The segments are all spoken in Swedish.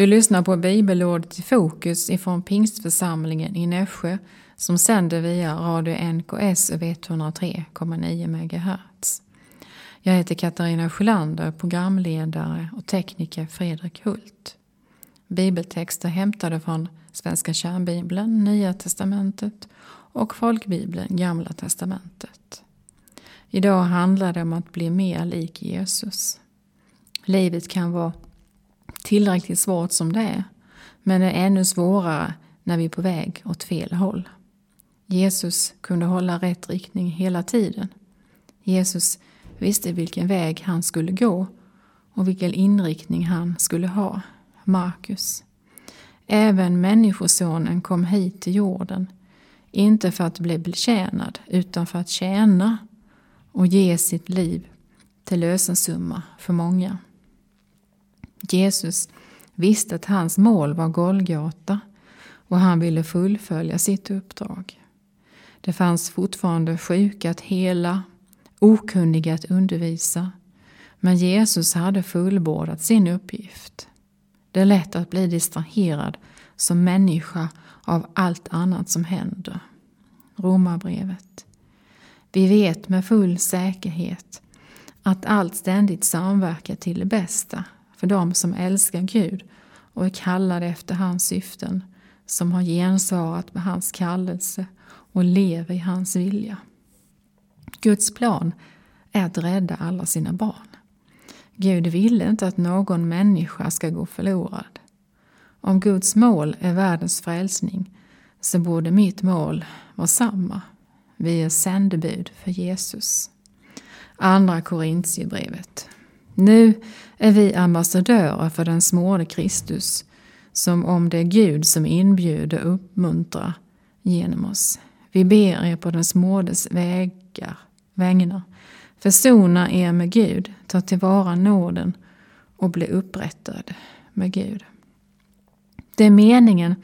Du lyssnar på bibelordet i fokus ifrån Pingstförsamlingen i Nässjö som sänder via radio NKS över 103,9 MHz. Jag heter Katarina Sjölander, programledare och tekniker Fredrik Hult. Bibeltexter hämtade från Svenska kärnbibeln, Nya testamentet och Folkbibeln, Gamla testamentet. Idag handlar det om att bli mer lik Jesus. Livet kan vara tillräckligt svårt som det är, men är ännu svårare när vi är på väg åt fel håll. Jesus kunde hålla rätt riktning hela tiden. Jesus visste vilken väg han skulle gå och vilken inriktning han skulle ha. Markus. Även Människosonen kom hit till jorden, inte för att bli betjänad utan för att tjäna och ge sitt liv till lösensumma för många. Jesus visste att hans mål var Golgata och han ville fullfölja sitt uppdrag. Det fanns fortfarande sjuka att hela, okunniga att undervisa, men Jesus hade fullbordat sin uppgift. Det är lätt att bli distraherad som människa av allt annat som händer. Romarbrevet. Vi vet med full säkerhet att allt ständigt samverkar till det bästa för dem som älskar Gud och är kallade efter hans syften, som har gensvarat på hans kallelse och lever i hans vilja. Guds plan är att rädda alla sina barn. Gud ville inte att någon människa ska gå förlorad. Om Guds mål är världens frälsning så borde mitt mål vara samma. Vi är sändebud för Jesus. Andra Korintierbrevet. Nu är vi ambassadörer för den smorde Kristus, som om det är Gud som inbjuder och uppmuntrar genom oss. Vi ber er på den smådes vägar, vägnar. Försona er med Gud, ta tillvara nåden och bli upprättad med Gud. Det är meningen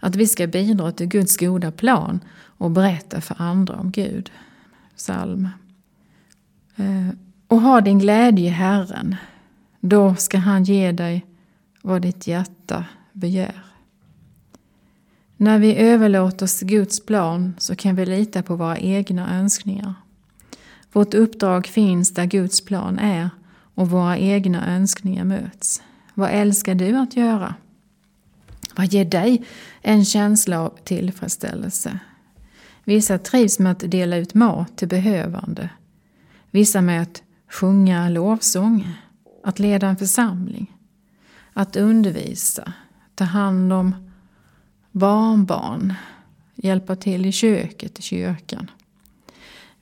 att vi ska bidra till Guds goda plan och berätta för andra om Gud. Psalm. Eh, och ha din glädje i Herren, då ska han ge dig vad ditt hjärta begär. När vi överlåter oss till Guds plan så kan vi lita på våra egna önskningar. Vårt uppdrag finns där Guds plan är och våra egna önskningar möts. Vad älskar du att göra? Vad ger dig en känsla av tillfredsställelse? Vissa trivs med att dela ut mat till behövande. Vissa med att sjunga lovsång, att leda en församling, att undervisa, ta hand om barnbarn, hjälpa till i köket i kyrkan.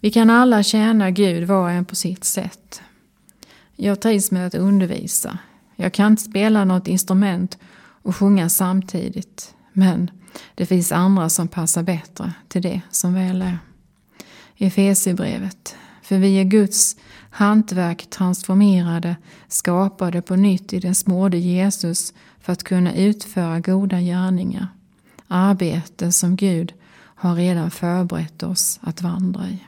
Vi kan alla tjäna Gud var och en på sitt sätt. Jag trivs med att undervisa. Jag kan inte spela något instrument och sjunga samtidigt, men det finns andra som passar bättre till det som väl är. Efesierbrevet. För vi är Guds hantverk transformerade, skapade på nytt i den småde Jesus för att kunna utföra goda gärningar. Arbete som Gud har redan förberett oss att vandra i.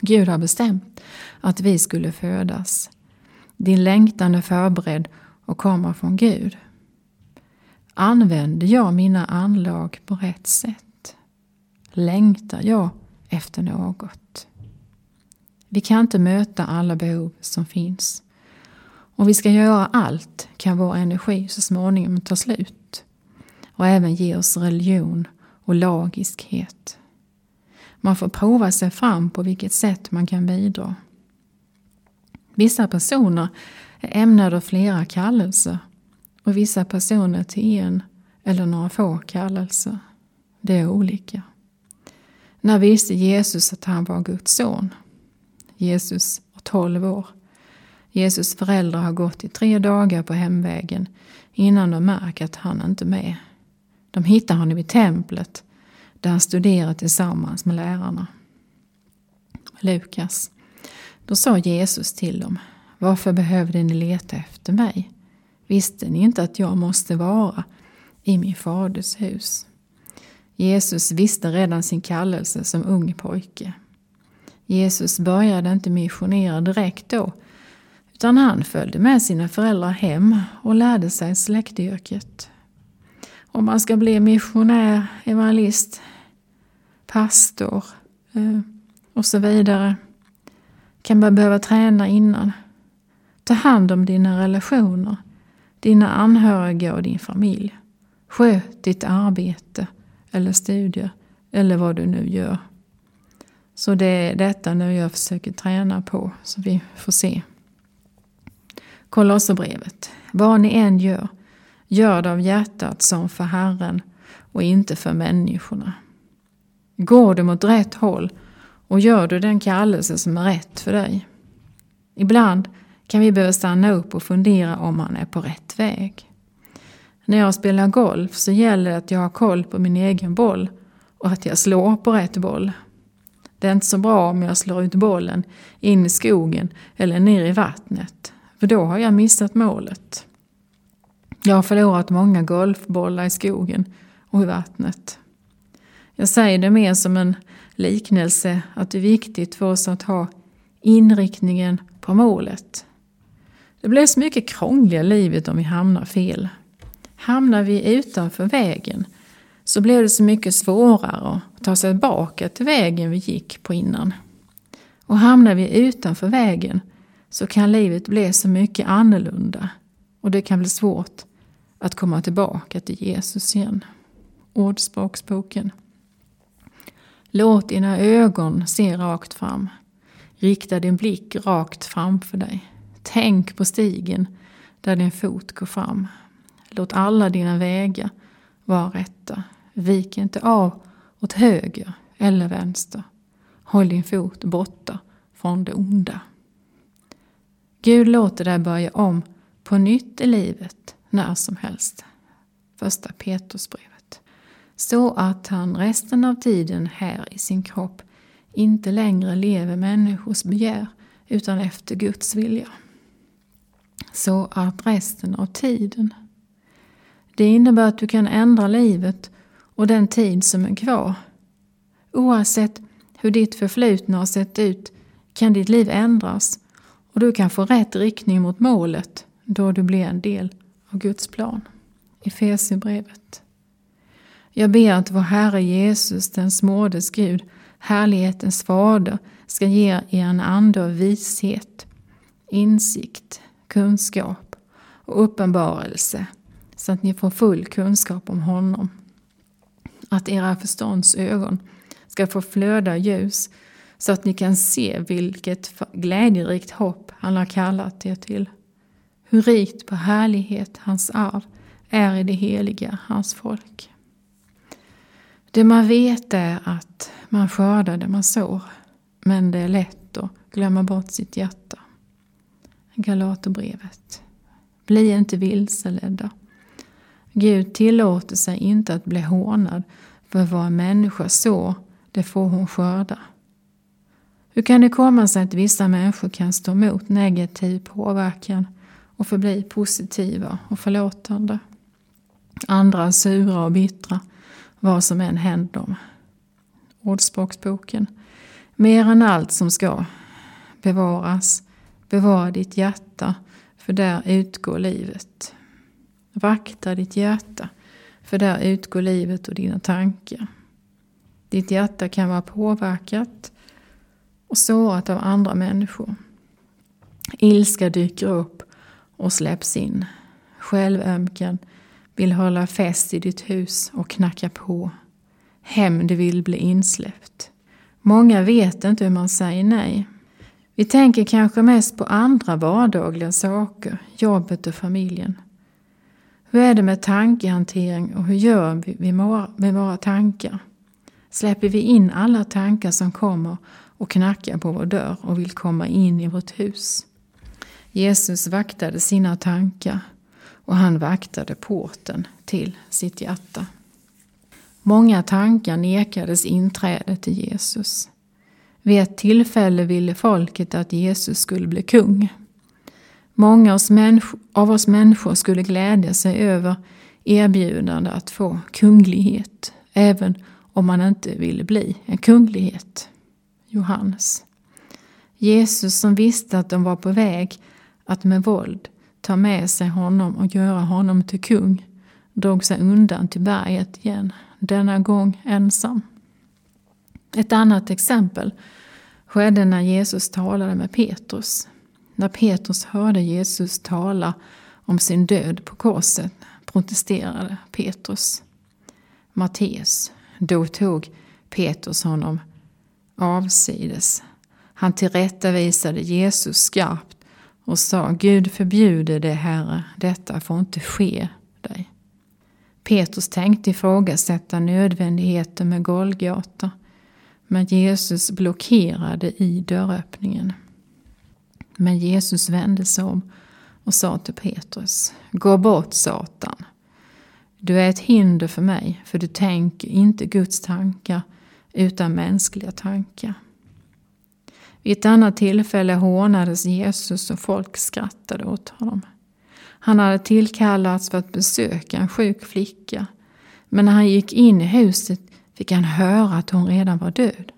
Gud har bestämt att vi skulle födas. Din längtan är förberedd och kommer från Gud. Använder jag mina anlag på rätt sätt? Längtar jag efter något? Vi kan inte möta alla behov som finns. Om vi ska göra allt kan vår energi så småningom ta slut och även ge oss religion och lagiskhet. Man får prova sig fram på vilket sätt man kan bidra. Vissa personer är ämnade av flera kallelser och vissa personer till en eller några få kallelser. Det är olika. När visste Jesus att han var Guds son? Jesus var 12 år. Jesus föräldrar har gått i tre dagar på hemvägen innan de märker att han inte är med. De hittar honom i templet där han studerar tillsammans med lärarna. Lukas. Då sa Jesus till dem, varför behövde ni leta efter mig? Visste ni inte att jag måste vara i min faders hus? Jesus visste redan sin kallelse som ung pojke. Jesus började inte missionera direkt då, utan han följde med sina föräldrar hem och lärde sig släktyrket. Om man ska bli missionär, evangelist, pastor eh, och så vidare kan man behöva träna innan. Ta hand om dina relationer, dina anhöriga och din familj. Sköt ditt arbete eller studier eller vad du nu gör. Så det är detta nu jag försöker träna på så vi får se. Kolosserbrevet. Vad ni än gör, gör det av hjärtat som för Herren och inte för människorna. Går du mot rätt håll och gör du den kallelse som är rätt för dig. Ibland kan vi behöva stanna upp och fundera om man är på rätt väg. När jag spelar golf så gäller det att jag har koll på min egen boll och att jag slår på rätt boll. Det är inte så bra om jag slår ut bollen in i skogen eller ner i vattnet, för då har jag missat målet. Jag har förlorat många golfbollar i skogen och i vattnet. Jag säger det mer som en liknelse att det är viktigt för oss att ha inriktningen på målet. Det blir så mycket krångligare i livet om vi hamnar fel. Hamnar vi utanför vägen så blev det så mycket svårare att ta sig tillbaka till vägen vi gick på innan. Och hamnar vi utanför vägen så kan livet bli så mycket annorlunda och det kan bli svårt att komma tillbaka till Jesus igen. Ordspråksboken. Låt dina ögon se rakt fram. Rikta din blick rakt framför dig. Tänk på stigen där din fot går fram. Låt alla dina vägar var rätta. Vik inte av åt höger eller vänster. Håll din fot borta från det onda. Gud låter dig börja om på nytt i livet när som helst. Första Petrusbrevet. Så att han resten av tiden här i sin kropp inte längre lever människors begär utan efter Guds vilja. Så att resten av tiden. Det innebär att du kan ändra livet och den tid som är kvar. Oavsett hur ditt förflutna har sett ut kan ditt liv ändras och du kan få rätt riktning mot målet då du blir en del av Guds plan. Efesierbrevet. Jag ber att vår Herre Jesus, den smådes Gud, härlighetens fader, ska ge er en ande av vishet, insikt, kunskap och uppenbarelse så att ni får full kunskap om honom. Att era förståndsögon ska få flöda ljus så att ni kan se vilket glädjerikt hopp han har kallat er till. Hur rikt på härlighet hans arv är i det heliga, hans folk. Det man vet är att man skördar det man sår, men det är lätt att glömma bort sitt hjärta. Galaterbrevet. Bli inte vilseledda. Gud tillåter sig inte att bli hånad för vad en människa sår, det får hon skörda. Hur kan det komma sig att vissa människor kan stå emot negativ påverkan och förbli positiva och förlåtande? Andra sura och bittra, vad som än händer dem. Ordspråksboken. Mer än allt som ska bevaras, bevara ditt hjärta, för där utgår livet. Vakta ditt hjärta, för där utgår livet och dina tankar. Ditt hjärta kan vara påverkat och sårat av andra människor. Ilska dyker upp och släpps in. Självömkan vill hålla fäst i ditt hus och knacka på. Hämnd vill bli insläppt. Många vet inte hur man säger nej. Vi tänker kanske mest på andra vardagliga saker, jobbet och familjen. Hur är det med tankehantering och hur gör vi med våra tankar? Släpper vi in alla tankar som kommer och knackar på vår dörr och vill komma in i vårt hus? Jesus vaktade sina tankar och han vaktade porten till sitt hjärta. Många tankar nekades inträde till Jesus. Vid ett tillfälle ville folket att Jesus skulle bli kung. Många av oss människor skulle glädja sig över erbjudande att få kunglighet, även om man inte ville bli en kunglighet. Johannes. Jesus som visste att de var på väg att med våld ta med sig honom och göra honom till kung drog sig undan till berget igen, denna gång ensam. Ett annat exempel skedde när Jesus talade med Petrus. När Petrus hörde Jesus tala om sin död på korset protesterade Petrus. Matteus, då tog Petrus honom avsides. Han tillrättavisade Jesus skarpt och sa Gud förbjude det, Herre, detta får inte ske dig. Petrus tänkte ifrågasätta nödvändigheten med Golgata, men Jesus blockerade i dörröppningen. Men Jesus vände sig om och sa till Petrus, Gå bort Satan. Du är ett hinder för mig, för du tänker inte Guds tankar utan mänskliga tankar. Vid ett annat tillfälle hånades Jesus och folk skrattade åt honom. Han hade tillkallats för att besöka en sjuk flicka. Men när han gick in i huset fick han höra att hon redan var död.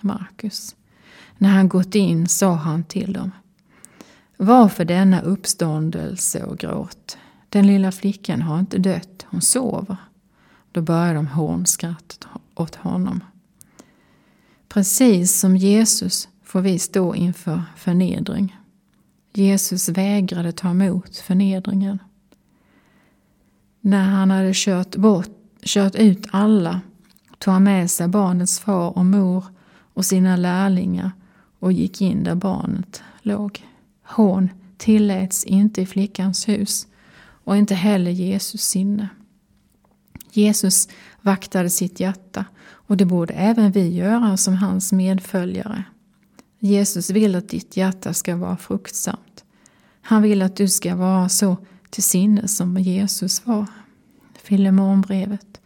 Markus. När han gått in sa han till dem. Varför denna uppståndelse och gråt? Den lilla flickan har inte dött, hon sover. Då började de hånskratta åt honom. Precis som Jesus får vi stå inför förnedring. Jesus vägrade ta emot förnedringen. När han hade kört, bort, kört ut alla tog han med sig barnets far och mor och sina lärlingar och gick in där barnet låg. Hon tilläts inte i flickans hus och inte heller Jesus sinne. Jesus vaktade sitt hjärta och det borde även vi göra som hans medföljare. Jesus vill att ditt hjärta ska vara fruktsamt. Han vill att du ska vara så till sinnes som Jesus var. Filemonbrevet.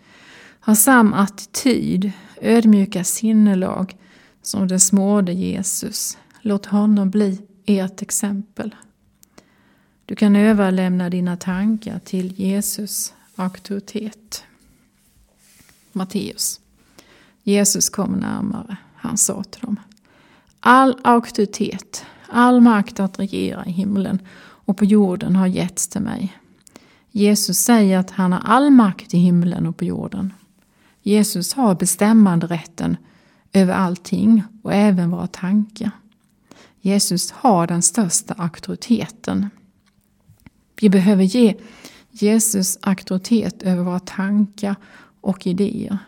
Ha samma attityd, ödmjuka sinnelag som den småde Jesus. Låt honom bli ert exempel. Du kan överlämna dina tankar till Jesus auktoritet. Matteus. Jesus kom närmare. Han sa till dem. All auktoritet, all makt att regera i himlen och på jorden har getts till mig. Jesus säger att han har all makt i himlen och på jorden. Jesus har bestämmande rätten över allting och även våra tankar. Jesus har den största auktoriteten. Vi behöver ge Jesus auktoritet över våra tankar och idéer.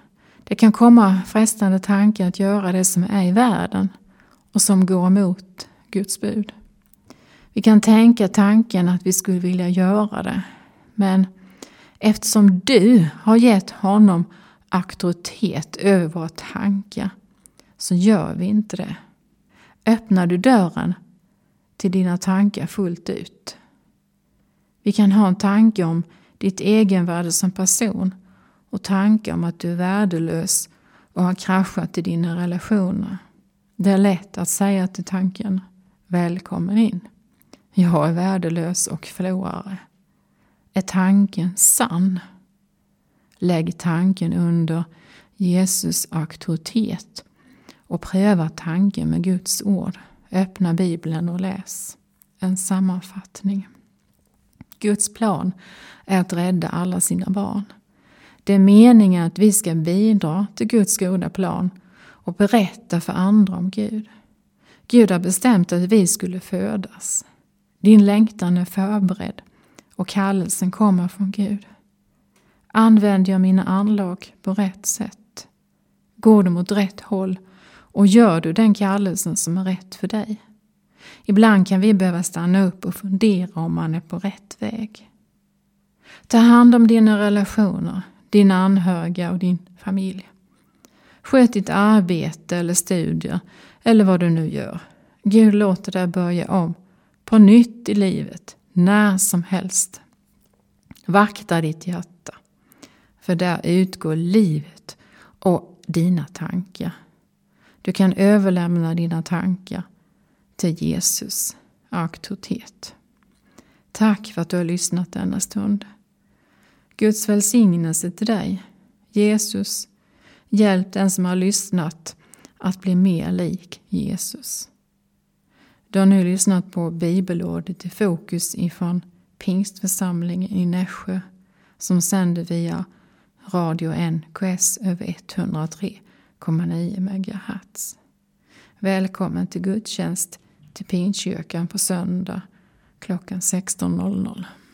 Det kan komma frestande tankar att göra det som är i världen och som går emot Guds bud. Vi kan tänka tanken att vi skulle vilja göra det, men eftersom du har gett honom auktoritet över våra tankar så gör vi inte det. Öppnar du dörren till dina tankar fullt ut. Vi kan ha en tanke om ditt egenvärde som person och tankar om att du är värdelös och har kraschat i dina relationer. Det är lätt att säga till tanken Välkommen in. Jag är värdelös och förlorare. Är tanken sann? Lägg tanken under Jesus auktoritet och pröva tanken med Guds ord. Öppna Bibeln och läs. En sammanfattning. Guds plan är att rädda alla sina barn. Det är meningen att vi ska bidra till Guds goda plan och berätta för andra om Gud. Gud har bestämt att vi skulle födas. Din längtan är förberedd och kallelsen kommer från Gud. Använder jag mina anlag på rätt sätt? Går de åt rätt håll och gör du den kallelsen som är rätt för dig? Ibland kan vi behöva stanna upp och fundera om man är på rätt väg. Ta hand om dina relationer, dina anhöriga och din familj. Sköt ditt arbete eller studier eller vad du nu gör. Gud låter dig börja om på nytt i livet, när som helst. Vakta ditt hjärta, för där utgår livet och dina tankar. Du kan överlämna dina tankar till Jesus auktoritet. Tack för att du har lyssnat denna stund. Guds välsignelse till dig. Jesus, hjälp den som har lyssnat att bli mer lik Jesus. Du har nu lyssnat på bibelordet i fokus ifrån Pingstförsamlingen i Nässjö som sänder via Radio NKS över 103. 103,9 MHz. Välkommen till gudstjänst till Pingstkyrkan på söndag klockan 16.00.